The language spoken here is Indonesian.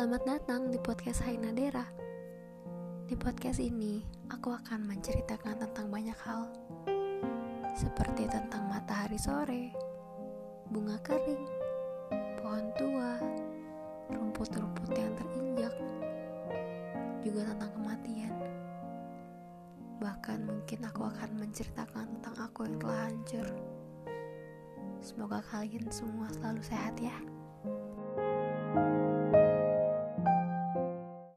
Selamat datang di podcast Hai Nadera. Di podcast ini, aku akan menceritakan tentang banyak hal. Seperti tentang matahari sore, bunga kering, pohon tua, rumput-rumput yang terinjak, juga tentang kematian. Bahkan mungkin aku akan menceritakan tentang aku yang telah hancur. Semoga kalian semua selalu sehat ya.